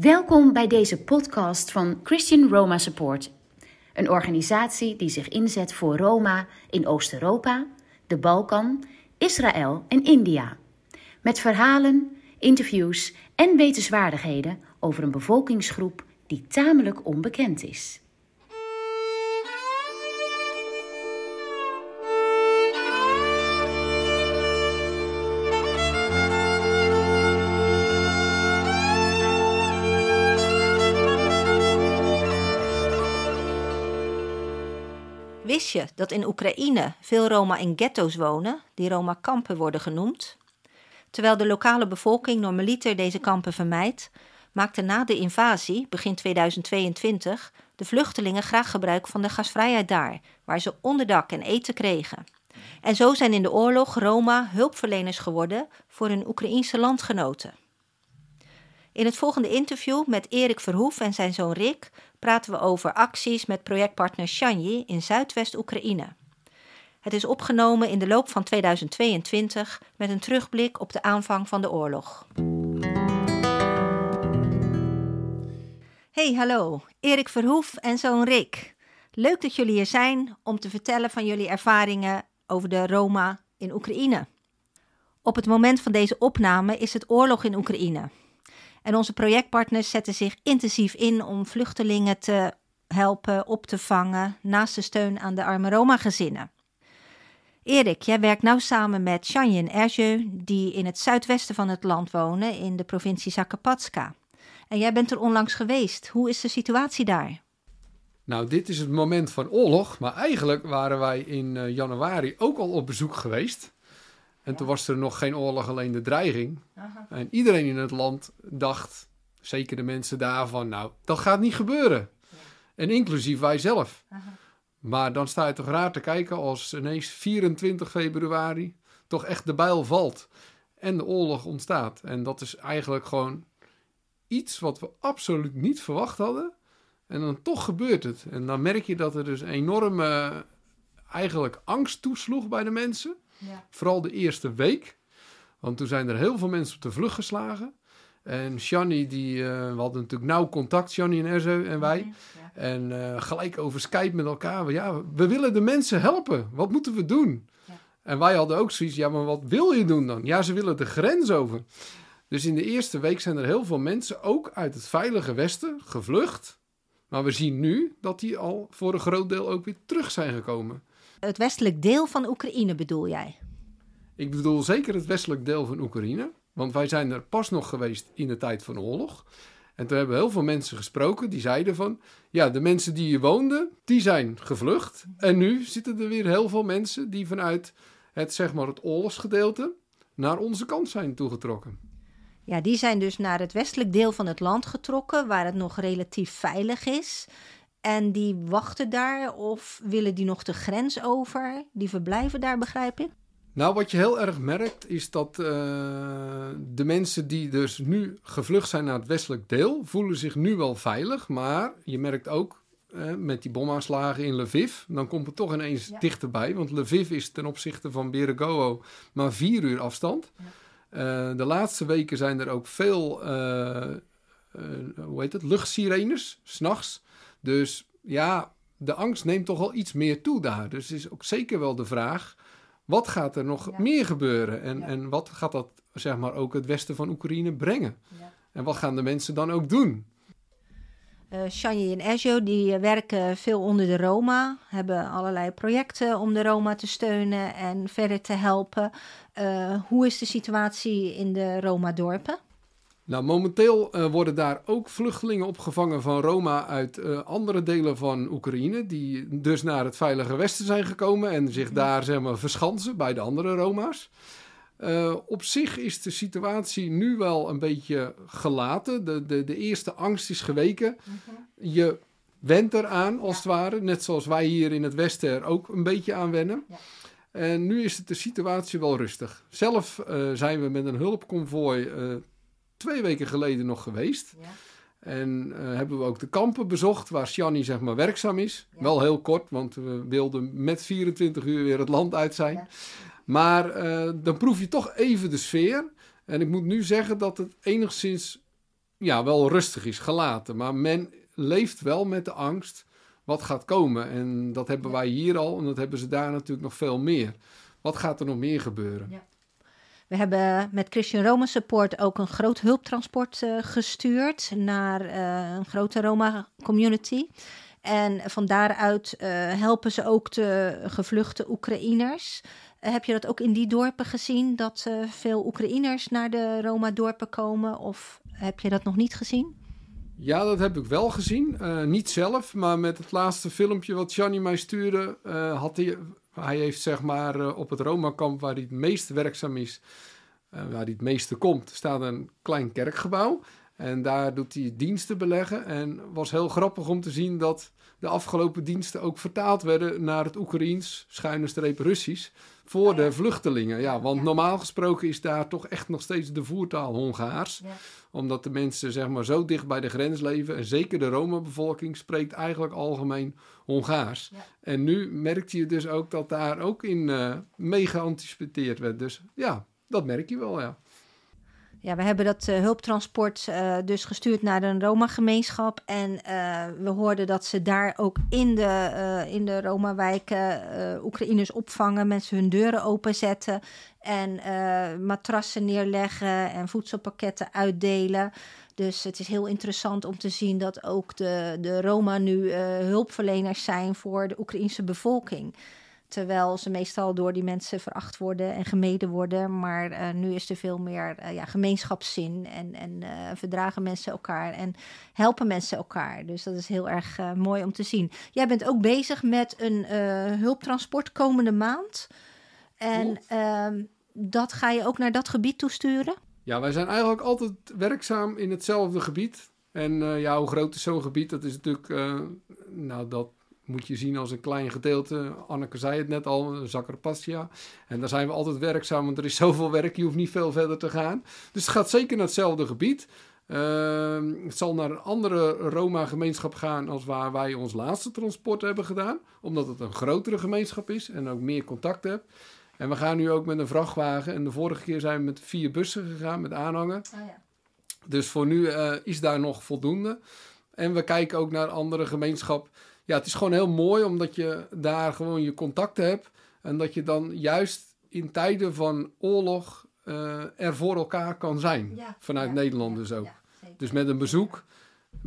Welkom bij deze podcast van Christian Roma Support, een organisatie die zich inzet voor Roma in Oost-Europa, de Balkan, Israël en India. Met verhalen, interviews en wetenswaardigheden over een bevolkingsgroep die tamelijk onbekend is. Dat in Oekraïne veel Roma in ghetto's wonen, die Roma-kampen worden genoemd? Terwijl de lokale bevolking normaliter deze kampen vermijdt, maakten na de invasie, begin 2022, de vluchtelingen graag gebruik van de gasvrijheid daar, waar ze onderdak en eten kregen. En zo zijn in de oorlog Roma hulpverleners geworden voor hun Oekraïense landgenoten. In het volgende interview met Erik Verhoef en zijn zoon Rick praten we over acties met projectpartner Shanyi in Zuidwest-Oekraïne. Het is opgenomen in de loop van 2022 met een terugblik op de aanvang van de oorlog. Hey, hallo, Erik Verhoef en zoon Rick. Leuk dat jullie hier zijn om te vertellen van jullie ervaringen over de Roma in Oekraïne. Op het moment van deze opname is het oorlog in Oekraïne. En onze projectpartners zetten zich intensief in om vluchtelingen te helpen op te vangen naast de steun aan de arme Roma-gezinnen. Erik, jij werkt nauw samen met Shanje en Erje, die in het zuidwesten van het land wonen, in de provincie Zakapatska. En jij bent er onlangs geweest. Hoe is de situatie daar? Nou, dit is het moment van oorlog, maar eigenlijk waren wij in uh, januari ook al op bezoek geweest. En toen was er nog geen oorlog, alleen de dreiging. Aha. En iedereen in het land dacht, zeker de mensen daarvan, nou, dat gaat niet gebeuren. Ja. En inclusief wij zelf. Aha. Maar dan sta je toch raar te kijken als ineens 24 februari toch echt de bijl valt. En de oorlog ontstaat. En dat is eigenlijk gewoon iets wat we absoluut niet verwacht hadden. En dan toch gebeurt het. En dan merk je dat er dus enorme eigenlijk angst toesloeg bij de mensen. Ja. Vooral de eerste week. Want toen zijn er heel veel mensen op de vlucht geslagen. En Shani, die, uh, we hadden natuurlijk nauw contact, Shani en Erzo en wij. Ja. En uh, gelijk over Skype met elkaar. Ja, we willen de mensen helpen. Wat moeten we doen? Ja. En wij hadden ook zoiets, ja, maar wat wil je doen dan? Ja, ze willen de grens over. Dus in de eerste week zijn er heel veel mensen, ook uit het veilige Westen, gevlucht. Maar we zien nu dat die al voor een groot deel ook weer terug zijn gekomen. Het westelijk deel van Oekraïne bedoel jij? Ik bedoel zeker het westelijk deel van Oekraïne. Want wij zijn er pas nog geweest in de tijd van oorlog. En toen hebben we heel veel mensen gesproken die zeiden van... Ja, de mensen die hier woonden, die zijn gevlucht. En nu zitten er weer heel veel mensen die vanuit het, zeg maar, het oorlogsgedeelte... naar onze kant zijn toegetrokken. Ja, die zijn dus naar het westelijk deel van het land getrokken... waar het nog relatief veilig is... En die wachten daar of willen die nog de grens over? Die verblijven daar, begrijp ik? Nou, wat je heel erg merkt is dat uh, de mensen die dus nu gevlucht zijn naar het westelijk deel, voelen zich nu wel veilig. Maar je merkt ook uh, met die bomaanslagen in Lviv, dan komt het toch ineens ja. dichterbij. Want Lviv is ten opzichte van Beregovo maar vier uur afstand. Ja. Uh, de laatste weken zijn er ook veel, hoe heet het, luchtsirenes, s'nachts. Dus ja, de angst neemt toch wel iets meer toe daar. Dus het is ook zeker wel de vraag, wat gaat er nog ja. meer gebeuren? En, ja. en wat gaat dat, zeg maar, ook het westen van Oekraïne brengen? Ja. En wat gaan de mensen dan ook doen? Uh, Shani en Ezio die werken veel onder de Roma, hebben allerlei projecten om de Roma te steunen en verder te helpen. Uh, hoe is de situatie in de Roma-dorpen? Nou, momenteel uh, worden daar ook vluchtelingen opgevangen van Roma uit uh, andere delen van Oekraïne, die dus naar het Veilige Westen zijn gekomen en zich daar zeg maar, verschansen bij de andere Roma's. Uh, op zich is de situatie nu wel een beetje gelaten. De, de, de eerste angst is geweken. Uh-huh. Je went eraan, als ja. het ware. Net zoals wij hier in het Westen er ook een beetje aan wennen. Ja. En nu is het de situatie wel rustig. Zelf zijn we met een hulpconvooi twee weken geleden nog geweest. Ja. En uh, hebben we ook de kampen bezocht waar Shani zeg maar werkzaam is. Ja. Wel heel kort, want we wilden met 24 uur weer het land uit zijn. Ja. Maar uh, dan proef je toch even de sfeer. En ik moet nu zeggen dat het enigszins ja, wel rustig is, gelaten. Maar men leeft wel met de angst wat gaat komen. En dat hebben wij hier al en dat hebben ze daar natuurlijk nog veel meer. Wat gaat er nog meer gebeuren? Ja. We hebben met Christian Roma Support ook een groot hulptransport uh, gestuurd naar uh, een grote Roma-community. En van daaruit uh, helpen ze ook de gevluchte Oekraïners. heb je dat ook in die dorpen gezien, dat veel Oekraïners naar de Roma-dorpen komen? Of heb je dat nog niet gezien? Ja, dat heb ik wel gezien. niet zelf, maar met het laatste filmpje wat Johnny mij stuurde, had hij hij heeft zeg maar eh, op het Roma-kamp waar hij het meest werkzaam is, uh, waar hij het meeste komt, staat een klein kerkgebouw. En daar doet hij diensten beleggen. En was heel grappig om te zien dat de afgelopen diensten ook vertaald werden naar het Oekraïens, schuine streep Russisch, voor de vluchtelingen. Ja, want normaal gesproken is daar toch echt nog steeds de voertaal Hongaars. Omdat de mensen zeg maar zo dicht bij de grens leven. En zeker de Roma-bevolking spreekt eigenlijk algemeen Hongaars. En nu merkt je dus ook dat daar ook in uh, mee geanticipeerd werd. Dus ja, dat merk je wel, ja. Ja, we hebben dat uh, hulptransport uh, dus gestuurd naar een Roma-gemeenschap. En uh, we hoorden dat ze daar ook in de, in de Roma-wijken Oekraïners opvangen, mensen hun deuren openzetten en matrassen neerleggen en voedselpakketten uitdelen. Dus het is heel interessant om te zien dat ook de, de Roma nu hulpverleners zijn voor de Oekraïnse bevolking. Terwijl ze meestal door die mensen veracht worden en gemeden worden. Maar uh, nu is er veel meer uh, ja, gemeenschapszin en, en uh, verdragen mensen elkaar en helpen mensen elkaar. Dus dat is heel erg mooi om te zien. Jij bent ook bezig met een hulptransport komende maand. En ehm, dat ga je ook naar dat gebied toesturen? Ja, wij zijn eigenlijk altijd werkzaam in hetzelfde gebied. En ja, hoe groot is zo'n gebied? Dat is natuurlijk, nou, dat moet je zien als een klein gedeelte. Anneke zei het net al, Zakkerpassia. En daar zijn we altijd werkzaam, want er is zoveel werk, je hoeft niet veel verder te gaan. Dus het gaat zeker naar hetzelfde gebied. Uh, het zal naar een andere Roma-gemeenschap gaan als waar wij ons laatste transport hebben gedaan. Omdat het een grotere gemeenschap is en ook meer contact hebt. En we gaan nu ook met een vrachtwagen. En de vorige keer zijn we met vier bussen gegaan met aanhanger. Oh ja. Dus voor nu uh, is daar nog voldoende. En we kijken ook naar een andere gemeenschap ja, het is gewoon heel mooi omdat je daar gewoon je contacten hebt. En dat je dan juist in tijden van oorlog uh, er voor elkaar kan zijn. Vanuit Nederland dus ook. dus met een bezoek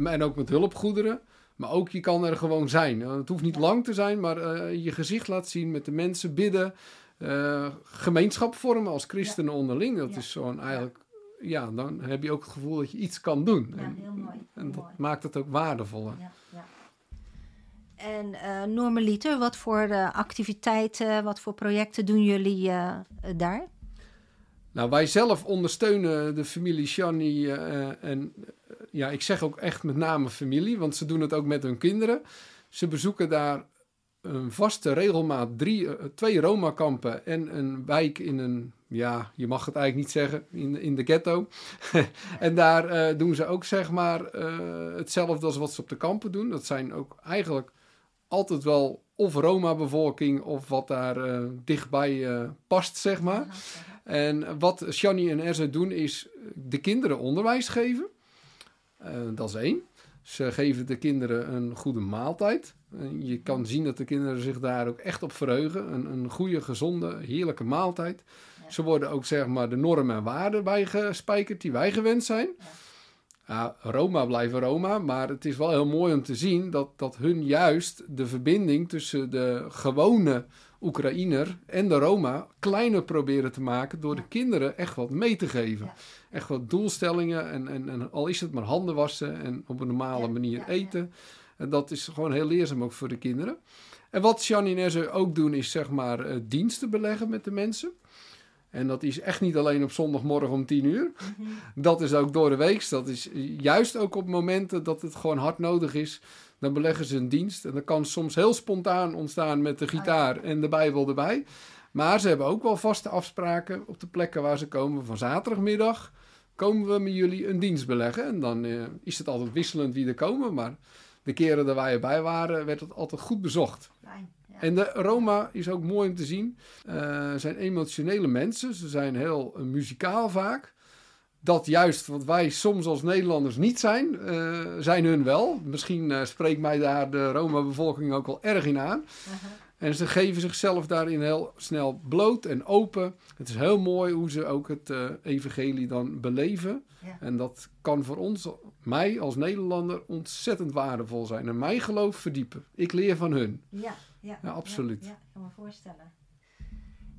en ook met hulpgoederen. Maar ook je kan er gewoon zijn. Eh, het hoeft niet lang te zijn, maar uh, je gezicht laat zien met de mensen, bidden. Uh, gemeenschap vormen als christenen onderling. Dat is zo'n eigenlijk, ja, dan heb je ook het gevoel dat je iets kan doen. en, heel mooi. en dat maakt het ook waardevoller. Ja, ja. En uh, normaliter, wat voor uh, activiteiten, wat voor projecten doen jullie uh, daar? Nou, wij zelf ondersteunen de familie Shani en ja, ik zeg ook echt met name familie, want ze doen het ook met hun kinderen. Ze bezoeken daar een vaste regelmaat drie, twee Roma-kampen en een wijk in een, ja, je mag het eigenlijk niet zeggen, in, in de ghetto. en daar doen ze ook zeg maar hetzelfde als wat ze op de kampen doen. Dat zijn ook eigenlijk altijd wel of Roma-bevolking of wat daar uh, dichtbij uh, past, zeg maar. En wat Shani en Erze doen is de kinderen onderwijs geven. Uh, dat is één. Ze geven de kinderen een goede maaltijd. je kan zien dat de kinderen zich daar ook echt op verheugen. Een, een goede, gezonde, heerlijke maaltijd. Ze worden ook zeg maar de normen en waarden bijgespijkerd die wij gewend zijn. Ja. Roma blijven Roma, maar het is wel heel mooi om te zien dat, dat hun juist de verbinding tussen de gewone Oekraïner en de Roma kleiner proberen te maken door de kinderen echt wat mee te geven. Echt wat doelstellingen en, en, en al is het maar handen wassen en op een normale manier eten. En dat is gewoon heel leerzaam ook voor de kinderen. En wat Janine ook doen is zeg maar uh, diensten beleggen met de mensen. En dat is echt niet alleen op zondagmorgen om tien uur. Mhm. Dat is ook door de week. Dat is juist ook op momenten dat het gewoon hard nodig is. Dan beleggen ze een dienst. En dat kan soms heel spontaan ontstaan met de gitaar en de Bijbel erbij. Maar ze hebben ook wel vaste afspraken op de plekken waar ze komen. Van zaterdagmiddag komen we met jullie een dienst beleggen. En dan uh, is het altijd wisselend wie er komen. Maar de keren dat wij erbij waren, werd het altijd goed bezocht. Fijn. En de Roma is ook mooi om te zien. Uh, zijn emotionele mensen. Ze zijn heel uh, muzikaal vaak. dat juist wat wij soms als Nederlanders niet zijn, eh, zijn hun wel. Misschien spreekt mij daar de Roma-bevolking ook wel erg in aan. En ze geven zichzelf daarin heel snel bloot en open. Het is heel mooi hoe ze ook het uh, evangelie dan beleven. Ja. En dat kan voor ons, mij als Nederlander, ontzettend waardevol zijn. En mijn geloof verdiepen. Ik leer van hun. Ja, ja, ja absoluut. Ja, ja, ik kan me voorstellen.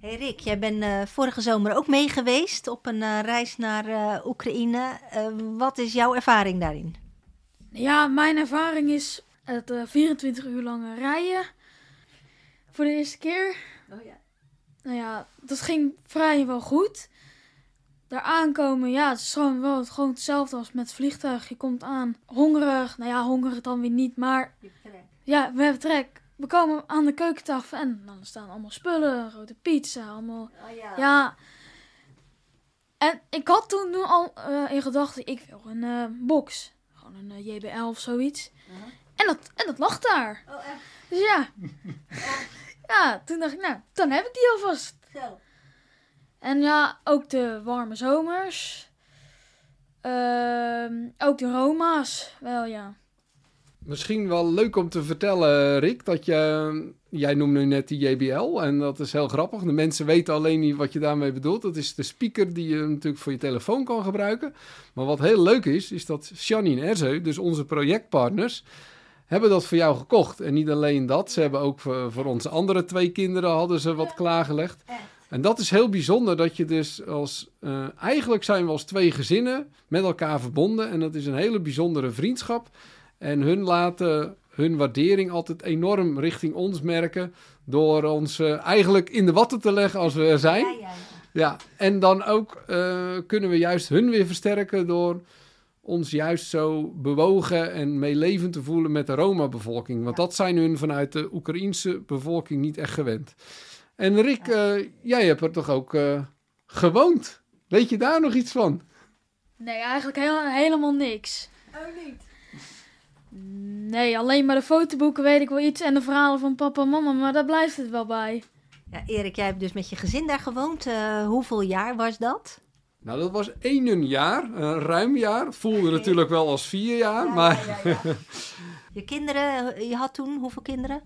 Hey Rick, jij bent uh, vorige zomer ook mee geweest op een uh, reis naar uh, Oekraïne. wat is jouw ervaring daarin? Ja, mijn ervaring is het 24 uur lange rijden. Voor de eerste keer. Oh ja. Nou ja, dat ging vrijwel goed. Daar aankomen, ja, het is gewoon wel gewoon hetzelfde als met het vliegtuig. Je komt aan, hongerig. Nou ja, hongerig dan weer niet, maar... Je trek. Ja, we hebben trek. We komen aan de keukentafel en dan staan allemaal spullen, rode pizza, allemaal. Oh ja. Ja. En ik had toen al uh, in gedachten, ik wil een uh, box. Gewoon een uh, JBL of zoiets. Uh -huh. en, dat, en dat lag daar. Oh, echt? Dus ja. ja, toen dacht ik, nou, dan heb ik die alvast. Zo. En ja, ook de warme zomers. Uh, ook de Roma's, wel ja. Misschien wel leuk om te vertellen, Rick, dat je, jij noemde nu net die JBL en dat is heel grappig. De mensen weten alleen niet wat je daarmee bedoelt. Dat is de speaker die je natuurlijk voor je telefoon kan gebruiken. Maar wat heel leuk is, is dat Shani en Erzeu, dus onze projectpartners, hebben dat voor jou gekocht. En niet alleen dat, ze hebben ook voor, voor onze andere twee kinderen hadden ze wat klaargelegd. En dat is heel bijzonder dat je dus als... Uh, eigenlijk zijn we als twee gezinnen met elkaar verbonden. En dat is een hele bijzondere vriendschap. En hun laten hun waardering altijd enorm richting ons merken. Door ons uh, eigenlijk in de watten te leggen als we er zijn. Ja, ja, en dan ook uh, kunnen we juist hun weer versterken door ons juist zo bewogen en meelevend te voelen met de Roma-bevolking. Want dat zijn hun vanuit de Oekraïense bevolking niet echt gewend. En Rick, uh, jij hebt er toch ook uh, gewoond? Weet je daar nog iets van? Nee, eigenlijk heel, helemaal niks. Oh, niet? Nee, alleen maar de fotoboeken weet ik wel iets en de verhalen van papa en mama, maar daar blijft het wel bij. Ja, Erik, jij hebt dus met je gezin daar gewoond. Uh, hoeveel jaar was dat? Nou, dat was één jaar, een ruim jaar. Voelde natuurlijk wel als vier jaar, ja, maar... Ja, ja, je kinderen, je had toen hoeveel kinderen?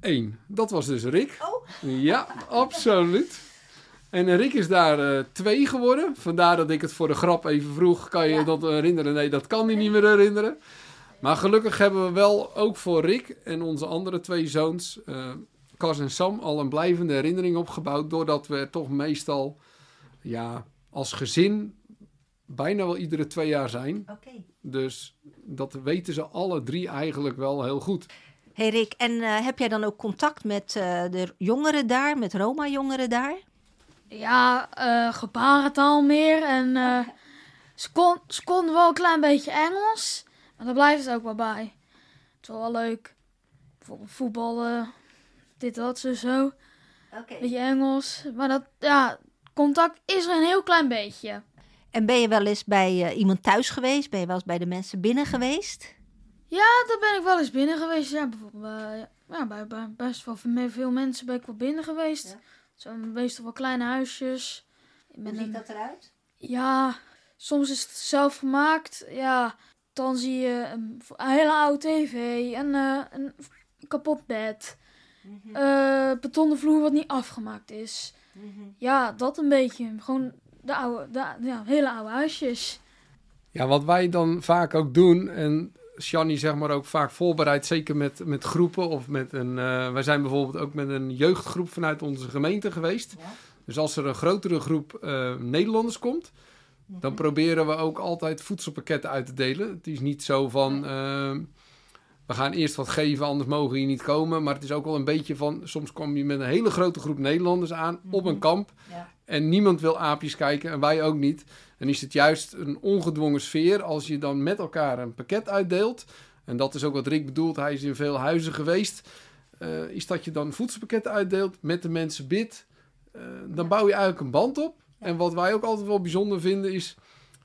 Eén. Dat was dus Rick. Oh. Ja, absoluut. En Rick is daar uh, twee geworden. Vandaar dat ik het voor de grap even vroeg. Kan je ja. dat herinneren? Nee, dat kan hij niet meer herinneren. Maar gelukkig hebben we wel ook voor Rick en onze andere twee zoons, uh, Cas en Sam, al een blijvende herinnering opgebouwd. Doordat we toch meestal ja, als gezin bijna wel iedere twee jaar zijn. Okay. Dus dat weten ze alle drie eigenlijk wel heel goed. Hey Rick, en uh, heb jij dan ook contact met uh, de jongeren daar, met Roma-jongeren daar? Ja, uh, gebarentaal meer. En ze, kon, ze konden wel een klein beetje Engels. Maar daar blijft het ook wel bij. Het is wel, wel leuk. Bijvoorbeeld voetballen, dit, dat, zo, zo. Okay. Beetje Engels. Maar dat, ja, contact is er een heel klein beetje. En ben je wel eens bij iemand thuis geweest? Ben je wel eens bij de mensen binnen geweest? Ja, daar ben ik wel eens binnen geweest. Ja, bijvoorbeeld bij, ja, bij, bij best wel veel mensen ben ik wel binnen geweest. Ja. Zo meestal wel kleine huisjes. Hoe ziet een... dat eruit? Ja, soms is het zelf gemaakt. Ja, dan zie je een, een hele oude tv, een, uh, een kapot bed, mm -hmm. uh, betonnen vloer wat niet afgemaakt is. Mm -hmm. Ja, dat een beetje. Gewoon de oude, de, ja, hele oude huisjes. Ja, wat wij dan vaak ook doen, en Shani zeg maar ook vaak voorbereid, zeker met, met groepen of met een... Uh, wij zijn bijvoorbeeld ook met een jeugdgroep vanuit onze gemeente geweest. Ja. Dus als er een grotere groep uh, Nederlanders komt. Dan proberen we ook altijd voedselpakketten uit te delen. Het is niet zo van, uh, we gaan eerst wat geven, anders mogen je niet komen. Maar het is ook wel een beetje van, soms kom je met een hele grote groep Nederlanders aan op een kamp. Ja. En niemand wil aapjes kijken en wij ook niet. En is het juist een ongedwongen sfeer als je dan met elkaar een pakket uitdeelt. En dat is ook wat Rick bedoelt, hij is in veel huizen geweest. Uh, is dat je dan voedselpakketten uitdeelt, met de mensen bidt. Uh, dan bouw je eigenlijk een band op. En wat wij ook altijd wel bijzonder vinden is...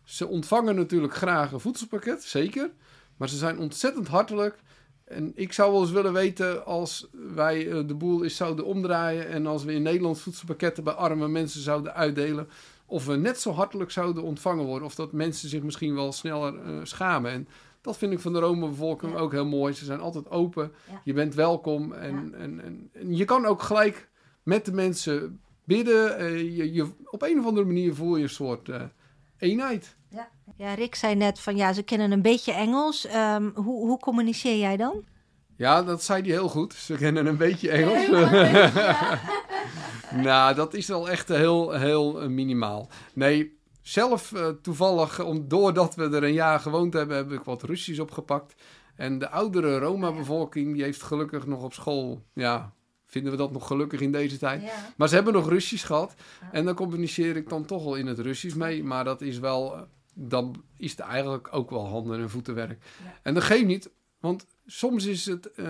ze ontvangen natuurlijk graag een voedselpakket, zeker. Maar ze zijn ontzettend hartelijk. En ik zou wel eens willen weten als wij uh, de boel eens zouden omdraaien... en als we in Nederland voedselpakketten bij arme mensen zouden uitdelen of we net zo hartelijk zouden ontvangen worden. Of dat mensen zich misschien wel sneller eh, schamen. En dat vind ik van de Roma-bevolking Ja. ook heel mooi. Ze zijn altijd open. Ja. Je bent welkom. En, en, en, en je kan ook gelijk met de mensen bidden. Eh, je, je, op een of andere manier voel je een soort eh, eenheid. Ja, Rick zei net van ja, ze kennen een beetje Engels. Ehm, hoe, hoe communiceer jij dan? Ja, dat zei hij heel goed. Ze kennen een beetje Engels. nou, dat is wel echt heel, heel eh, minimaal. Nee, zelf toevallig, om, doordat we er een jaar gewoond hebben, heb ik wat Russisch opgepakt. En de oudere Roma-bevolking, die heeft gelukkig nog op school, ja, vinden we dat nog gelukkig in deze tijd. Maar ze hebben nog Russisch gehad. En dan communiceer ik dan toch wel in het Russisch mee. Maar dat is wel, eh, dan is het eigenlijk ook wel handen- en voetenwerk. En dat geeft niet, want soms is het eh,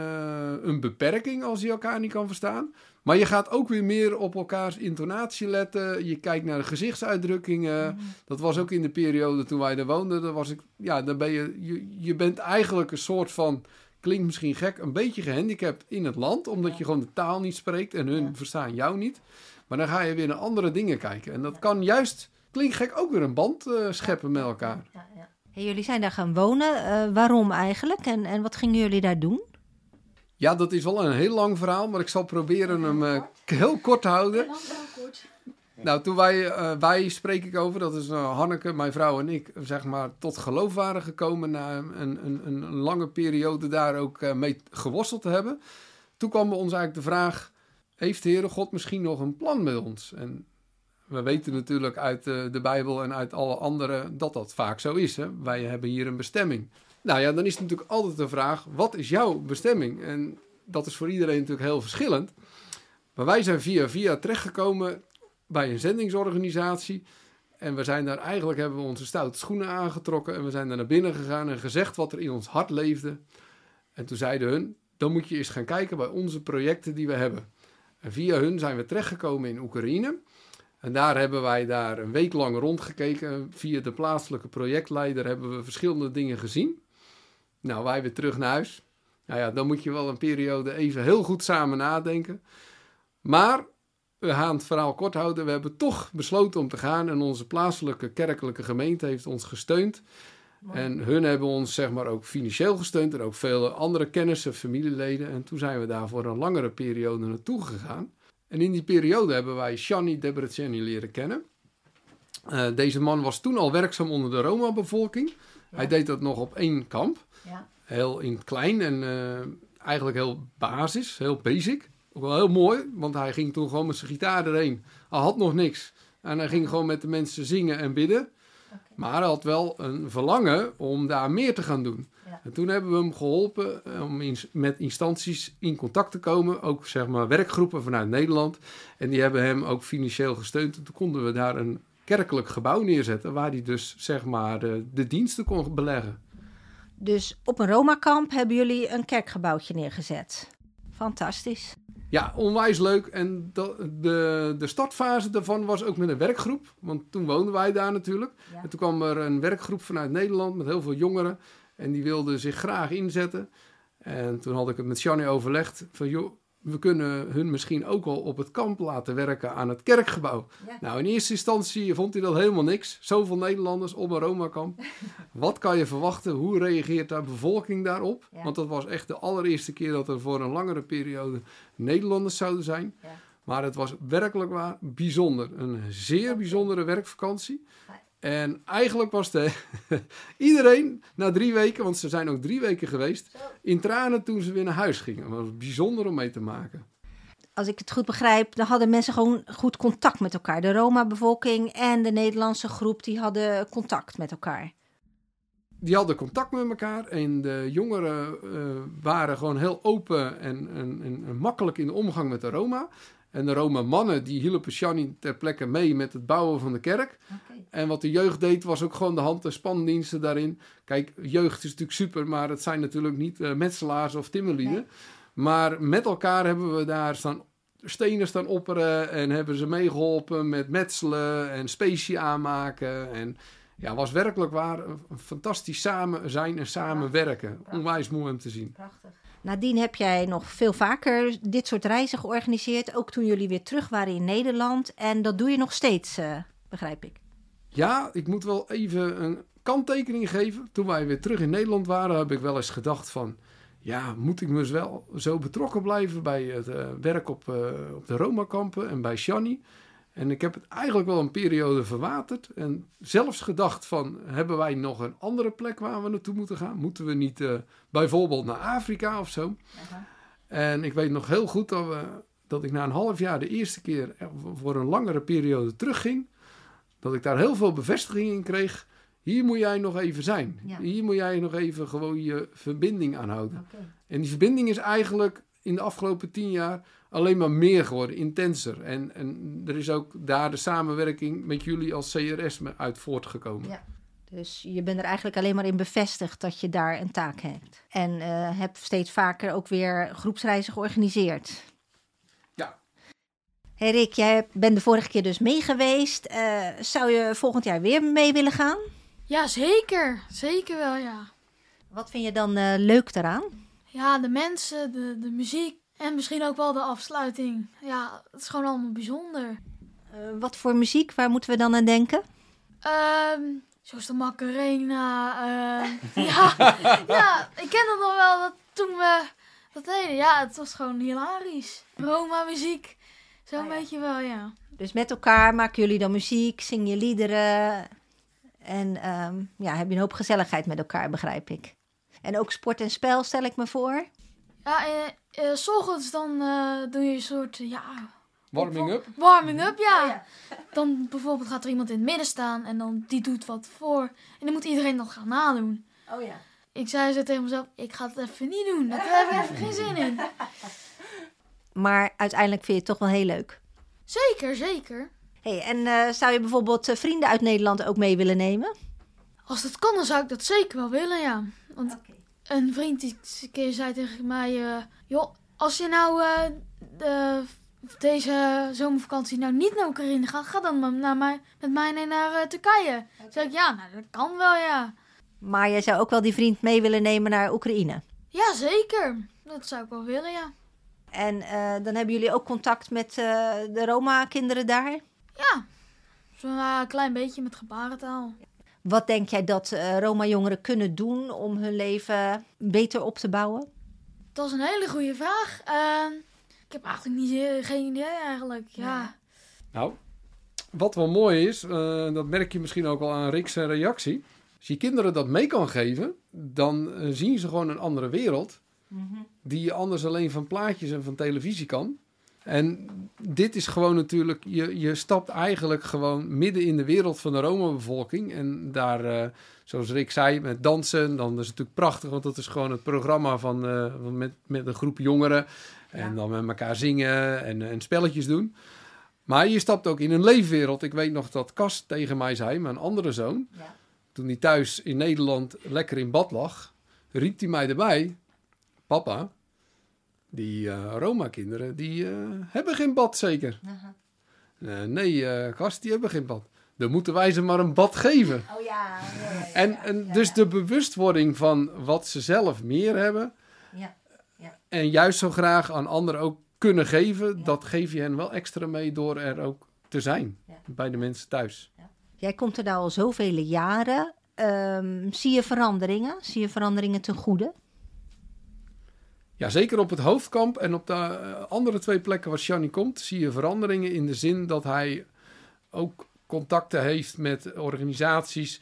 een beperking als je elkaar niet kan verstaan. Maar je gaat ook weer meer op elkaars intonatie letten. Je kijkt naar de gezichtsuitdrukkingen. Dat was ook in de periode toen wij er woonden. Dan was ik, ja, dan ben je, je, je bent eigenlijk een soort van, klinkt misschien gek, een beetje gehandicapt in het land. Omdat je gewoon de taal niet spreekt en hun Ja. verstaan jou niet. Maar dan ga je weer naar andere dingen kijken. En dat kan juist, klinkt gek, ook weer een band eh, scheppen met elkaar. Hey, jullie zijn daar gaan wonen. Eh, waarom eigenlijk? En, en wat gingen jullie daar doen? Ja, dat is wel een heel lang verhaal, maar ik zal proberen hem eh, heel kort te houden. Nou, toen wij, eh, wij spreek ik over, dat is eh, Hanneke, mijn vrouw en ik, zeg maar, tot geloof waren gekomen na een, een, een, lange periode daar ook eh, mee geworsteld te hebben. Toen kwam bij ons eigenlijk de vraag, heeft de Heere God misschien nog een plan met ons? En we weten natuurlijk uit de Bijbel en uit alle andere dat dat vaak zo is. Hè? Wij hebben hier een bestemming. Nou ja, dan is het natuurlijk altijd de vraag, wat is jouw bestemming? En dat is voor iedereen natuurlijk heel verschillend. Maar wij zijn via via terechtgekomen bij een zendingsorganisatie. En we zijn daar eigenlijk, hebben we onze stoute schoenen aangetrokken. En we zijn daar naar binnen gegaan en gezegd wat er in ons hart leefde. En toen zeiden hun, dan moet je eens gaan kijken bij onze projecten die we hebben. En via hun zijn we terechtgekomen in Oekraïne. En daar hebben wij daar een week lang rondgekeken. Via de plaatselijke projectleider hebben we verschillende dingen gezien. Nou, wij weer terug naar huis. Nou ja, dan moet je wel een periode even heel goed samen nadenken. Maar we gaan het verhaal kort houden. We hebben toch besloten om te gaan. En onze plaatselijke kerkelijke gemeente heeft ons gesteund. En hun hebben ons zeg maar ook financieel gesteund. En ook vele andere kennissen, familieleden. En toen zijn we daar voor een langere periode naartoe gegaan. En in die periode hebben wij Shani Debreceni leren kennen. Eh, deze man was toen al werkzaam onder de Roma-bevolking. Hij deed dat nog op één kamp. Ja. Heel in het klein en eh, eigenlijk heel basis, heel basic. Ook wel heel mooi, want hij ging toen gewoon met zijn gitaar erheen. Hij had nog niks. En hij ging gewoon met de mensen zingen en bidden. Maar hij had wel een verlangen om daar meer te gaan doen. Ja. En toen hebben we hem geholpen eh, om in- met instanties in contact te komen. Ook zeg maar werkgroepen vanuit Nederland. En die hebben hem ook financieel gesteund. En toen konden we daar een kerkelijk gebouw neerzetten. Waar hij dus zeg maar de, de diensten kon beleggen. Dus op een Roma-kamp hebben jullie een kerkgebouwtje neergezet. Fantastisch. Ja, onwijs leuk. En dat- de, de startfase daarvan was ook met een werkgroep. Want toen woonden wij daar natuurlijk. Ja. En toen kwam er een werkgroep vanuit Nederland met heel veel jongeren. En die wilden zich graag inzetten. En toen had ik het met Shani overlegd. Van joh, we kunnen hun misschien ook wel op het kamp laten werken aan het kerkgebouw. Ja. Nou, in eerste instantie vond hij dat helemaal niks. Zoveel Nederlanders op een Roma-kamp. Wat kan je verwachten? Hoe reageert de bevolking daarop? Ja. Want dat was echt de allereerste keer dat er voor een langere periode Nederlanders zouden zijn. Ja. Maar het was werkelijk waar bijzonder. Een zeer bijzondere werkvakantie. En eigenlijk was de, iedereen na drie weken, want ze zijn ook drie weken geweest, in tranen toen ze weer naar huis gingen. Het was bijzonder om mee te maken. Als ik het goed begrijp, dan hadden mensen gewoon goed contact met elkaar. De Roma-bevolking en de Nederlandse groep, die hadden contact met elkaar. Die hadden contact met elkaar en de jongeren eh, waren gewoon heel open en, en, en, en makkelijk in de omgang met de Roma. En de Roma-mannen die hielpen Shani ter plekke mee met het bouwen van de kerk. En wat de jeugd deed, was ook gewoon de hand- en spandiensten daarin. Kijk, jeugd is natuurlijk super, maar het zijn natuurlijk niet eh, metselaars of timmerlieden. Nee. Maar met elkaar hebben we daar staan stenen staan opperen en hebben ze meegeholpen met metselen en specie aanmaken. En ja, was werkelijk waar een fantastisch samen zijn en samenwerken. Onwijs mooi om te zien. Prachtig. Nadien heb jij nog veel vaker dit soort reizen georganiseerd. Ook toen jullie weer terug waren in Nederland. En dat doe je nog steeds, eh, begrijp ik. Ja, ik moet wel even een kanttekening geven. Toen wij weer terug in Nederland waren, heb ik wel eens gedacht van... Ja, moet ik me dus wel zo betrokken blijven bij het uh, werk op, uh, op de Roma-kampen en bij Shani? En ik heb het eigenlijk wel een periode verwaterd. En zelfs gedacht van, hebben wij nog een andere plek waar we naartoe moeten gaan? Moeten we niet uh, bijvoorbeeld naar Afrika of zo? Aha. En ik weet nog heel goed dat, we, dat ik na een half jaar de eerste keer voor een langere periode terugging. Dat ik daar heel veel bevestiging in kreeg. Hier moet jij nog even zijn. Ja. Hier moet jij nog even gewoon je verbinding aanhouden. Okay. En die verbinding is eigenlijk in de afgelopen tien jaar alleen maar meer geworden, intenser. En, en er is ook daar de samenwerking met jullie als CRS uit voortgekomen. Ja. Dus je bent er eigenlijk alleen maar in bevestigd dat je daar een taak hebt. En uh, heb steeds vaker ook weer groepsreizen georganiseerd. Ja. Hey Rick, jij bent de vorige keer dus mee geweest. Uh, zou je volgend jaar weer mee willen gaan? Ja, zeker. Zeker wel, ja. Wat vind je dan uh, leuk daaraan? Ja, de mensen, de, de muziek en misschien ook wel de afsluiting. Ja, het is gewoon allemaal bijzonder. Uh, wat voor muziek? Waar moeten we dan aan denken? Um, zoals de Macarena. Uh, ja, ja, ik ken het nog wel dat toen we dat deden. Ja, het was gewoon hilarisch. Roma muziek. Zo'n ja. beetje wel, ja. Dus met elkaar maken jullie dan muziek, zing je liederen. En um, ja, heb je een hoop gezelligheid met elkaar, begrijp ik. En ook sport en spel, stel ik me voor. Ja, uh, uh, s ochtends dan uh, doe je een soort, ja... Warming up? Warming up, ja. Oh, ja. Dan bijvoorbeeld gaat er iemand in het midden staan en dan die doet wat voor. En dan moet iedereen dat gaan nadoen. Oh ja. Ik zei zo tegen mezelf, ik ga het even niet doen. Daar heb ik even geen zin in. Maar uiteindelijk vind je het toch wel heel leuk. Zeker, zeker. Hey, en zou je bijvoorbeeld vrienden uit Nederland ook mee willen nemen? Als dat kan, dan zou ik dat zeker wel willen, ja. Want okay een vriend die een keer zei tegen mij: uh, Joh, als je nou uh, de, deze zomervakantie nou niet naar Oekraïne gaat, ga dan naar mij, met mij naar uh, Turkije. Okay. Zeg ik: Ja, nou, dat kan wel, ja. Maar jij zou ook wel die vriend mee willen nemen naar Oekraïne? Ja, zeker. Dat zou ik wel willen, ja. En dan hebben jullie ook contact met de Roma-kinderen daar? Ja, zo'n klein beetje met gebarentaal. Wat denk jij dat uh, Roma-jongeren kunnen doen om hun leven beter op te bouwen? Dat is een hele goede vraag. Uh, ik heb eigenlijk niet, geen idee eigenlijk. Ja. Nou, wat wel mooi is, uh, dat merk je misschien ook al aan Rick's reactie. Als je kinderen dat mee kan geven, dan zien ze gewoon een andere wereld. Mm -hmm. Die je anders alleen van plaatjes en van televisie kan. En dit is gewoon natuurlijk, je, je stapt eigenlijk gewoon midden in de wereld van de Roma-bevolking. En daar, uh, zoals Rick zei, met dansen, dan is het natuurlijk prachtig, want dat is gewoon het programma van, uh, met, met een groep jongeren. En dan met elkaar zingen en, en spelletjes doen. Maar je stapt ook in een leefwereld. Ik weet nog dat Kas tegen mij zei, mijn andere zoon, ja. toen hij thuis in Nederland lekker in bad lag, riep hij mij erbij: Papa, die uh, Roma-kinderen, die uh, hebben geen bad zeker. Uh, nee, gast, die hebben geen bad. Dan moeten wij ze maar een bad geven. Oh ja. ja, ja en, en dus de bewustwording van wat ze zelf meer hebben. Ja. En juist zo graag aan anderen ook kunnen geven. Dat geef je hen wel extra mee door er ook te zijn. Bij de mensen thuis. Jij komt er nou al zoveel jaren. Um, zie je veranderingen? Zie je veranderingen ten goede? Ja, zeker op het hoofdkamp en op de eh, andere twee plekken waar Shani komt, zie je veranderingen in de zin dat hij ook contacten heeft met organisaties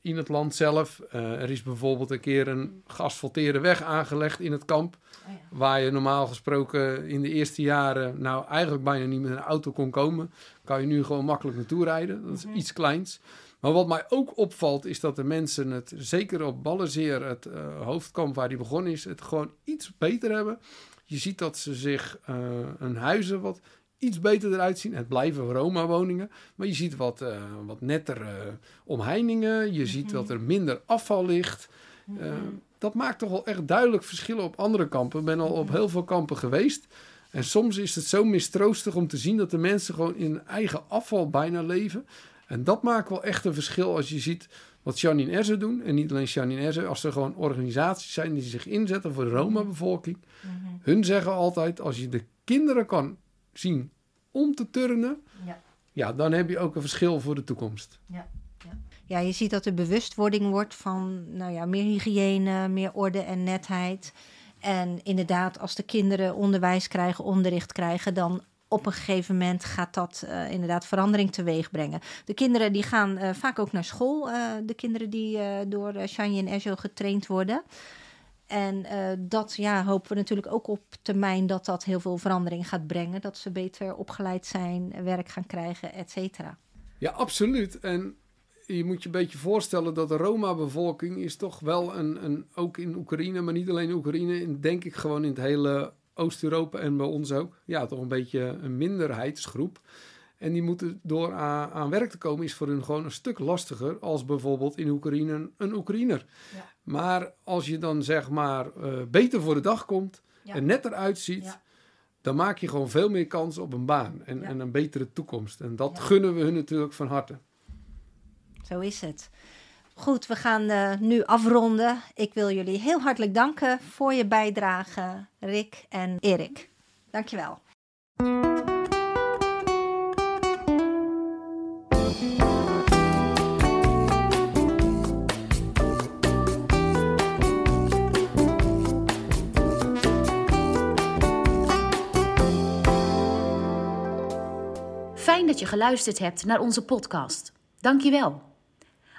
in het land zelf. Uh, er is bijvoorbeeld een keer een geasfalteerde weg aangelegd in het kamp. Oh ja. Waar je normaal gesproken in de eerste jaren nou eigenlijk bijna niet met een auto kon komen. Kan je nu gewoon makkelijk naartoe rijden. Dat is mm -hmm. iets kleins. Maar wat mij ook opvalt is dat de mensen het, zeker op Ballenzeer, het uh, hoofdkamp waar die begonnen is, het gewoon iets beter hebben. Je ziet dat ze zich uh, hun huizen wat iets beter eruit zien. Het blijven Roma-woningen, maar je ziet wat, uh, wat nettere omheiningen. Je ziet dat er minder afval ligt. dat maakt toch wel echt duidelijk verschillen op andere kampen. Ik ben al op heel veel kampen geweest. En soms is het zo mistroostig om te zien dat de mensen gewoon in eigen afval bijna leven. En dat maakt wel echt een verschil als je ziet wat Janine Erze doen. En niet alleen Janine Erze, als er gewoon organisaties zijn die zich inzetten voor de Roma-bevolking. Mm -hmm. Hun zeggen altijd, als je de kinderen kan zien om te turnen, ja. ja, dan heb je ook een verschil voor de toekomst. Ja, ja. ja, je ziet dat er bewustwording wordt van nou ja, meer hygiëne, meer orde en netheid. En inderdaad, als de kinderen onderwijs krijgen, onderricht krijgen, dan op een gegeven moment gaat dat uh, inderdaad verandering teweeg brengen. De kinderen die gaan uh, vaak ook naar school, uh, de kinderen die door Shani en Ezio getraind worden. En dat ja, hopen we natuurlijk ook op termijn dat dat heel veel verandering gaat brengen. Dat ze beter opgeleid zijn, werk gaan krijgen, et cetera. Ja, absoluut. En je moet je een beetje voorstellen dat de Roma-bevolking is toch wel een, een, ook in Oekraïne, maar niet alleen Oekraïne, denk ik gewoon in het hele Oost-Europa en bij ons ook, ja, toch een beetje een minderheidsgroep. En die moeten door aan, aan, werk te komen, is voor hun gewoon een stuk lastiger als bijvoorbeeld in Oekraïne een Oekraïner. Ja. Maar als je dan zeg maar uh, beter voor de dag komt ja. en net eruit ziet, ja. dan maak je gewoon veel meer kans op een baan en, en een betere toekomst. En dat gunnen we hun natuurlijk van harte. Zo is het. Goed, we gaan uh, nu afronden. Ik wil jullie heel hartelijk danken voor je bijdrage, Rick en Erik. Dankjewel. Fijn dat je geluisterd hebt naar onze podcast. Dank je wel.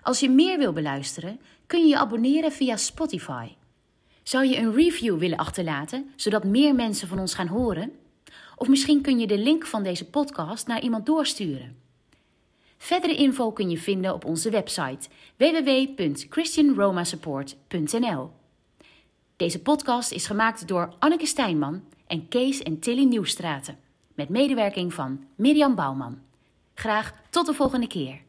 Als je meer wil beluisteren, kun je je abonneren via Spotify. Zou je een review willen achterlaten, zodat meer mensen van ons gaan horen? Of misschien kun je de link van deze podcast naar iemand doorsturen. Verdere info kun je vinden op onze website www.christianromasupport.nl. Deze podcast is gemaakt door Anneke Stijnman en Kees en Tilly Nieuwstraten, met medewerking van Mirjam Bouwman. Graag tot de volgende keer.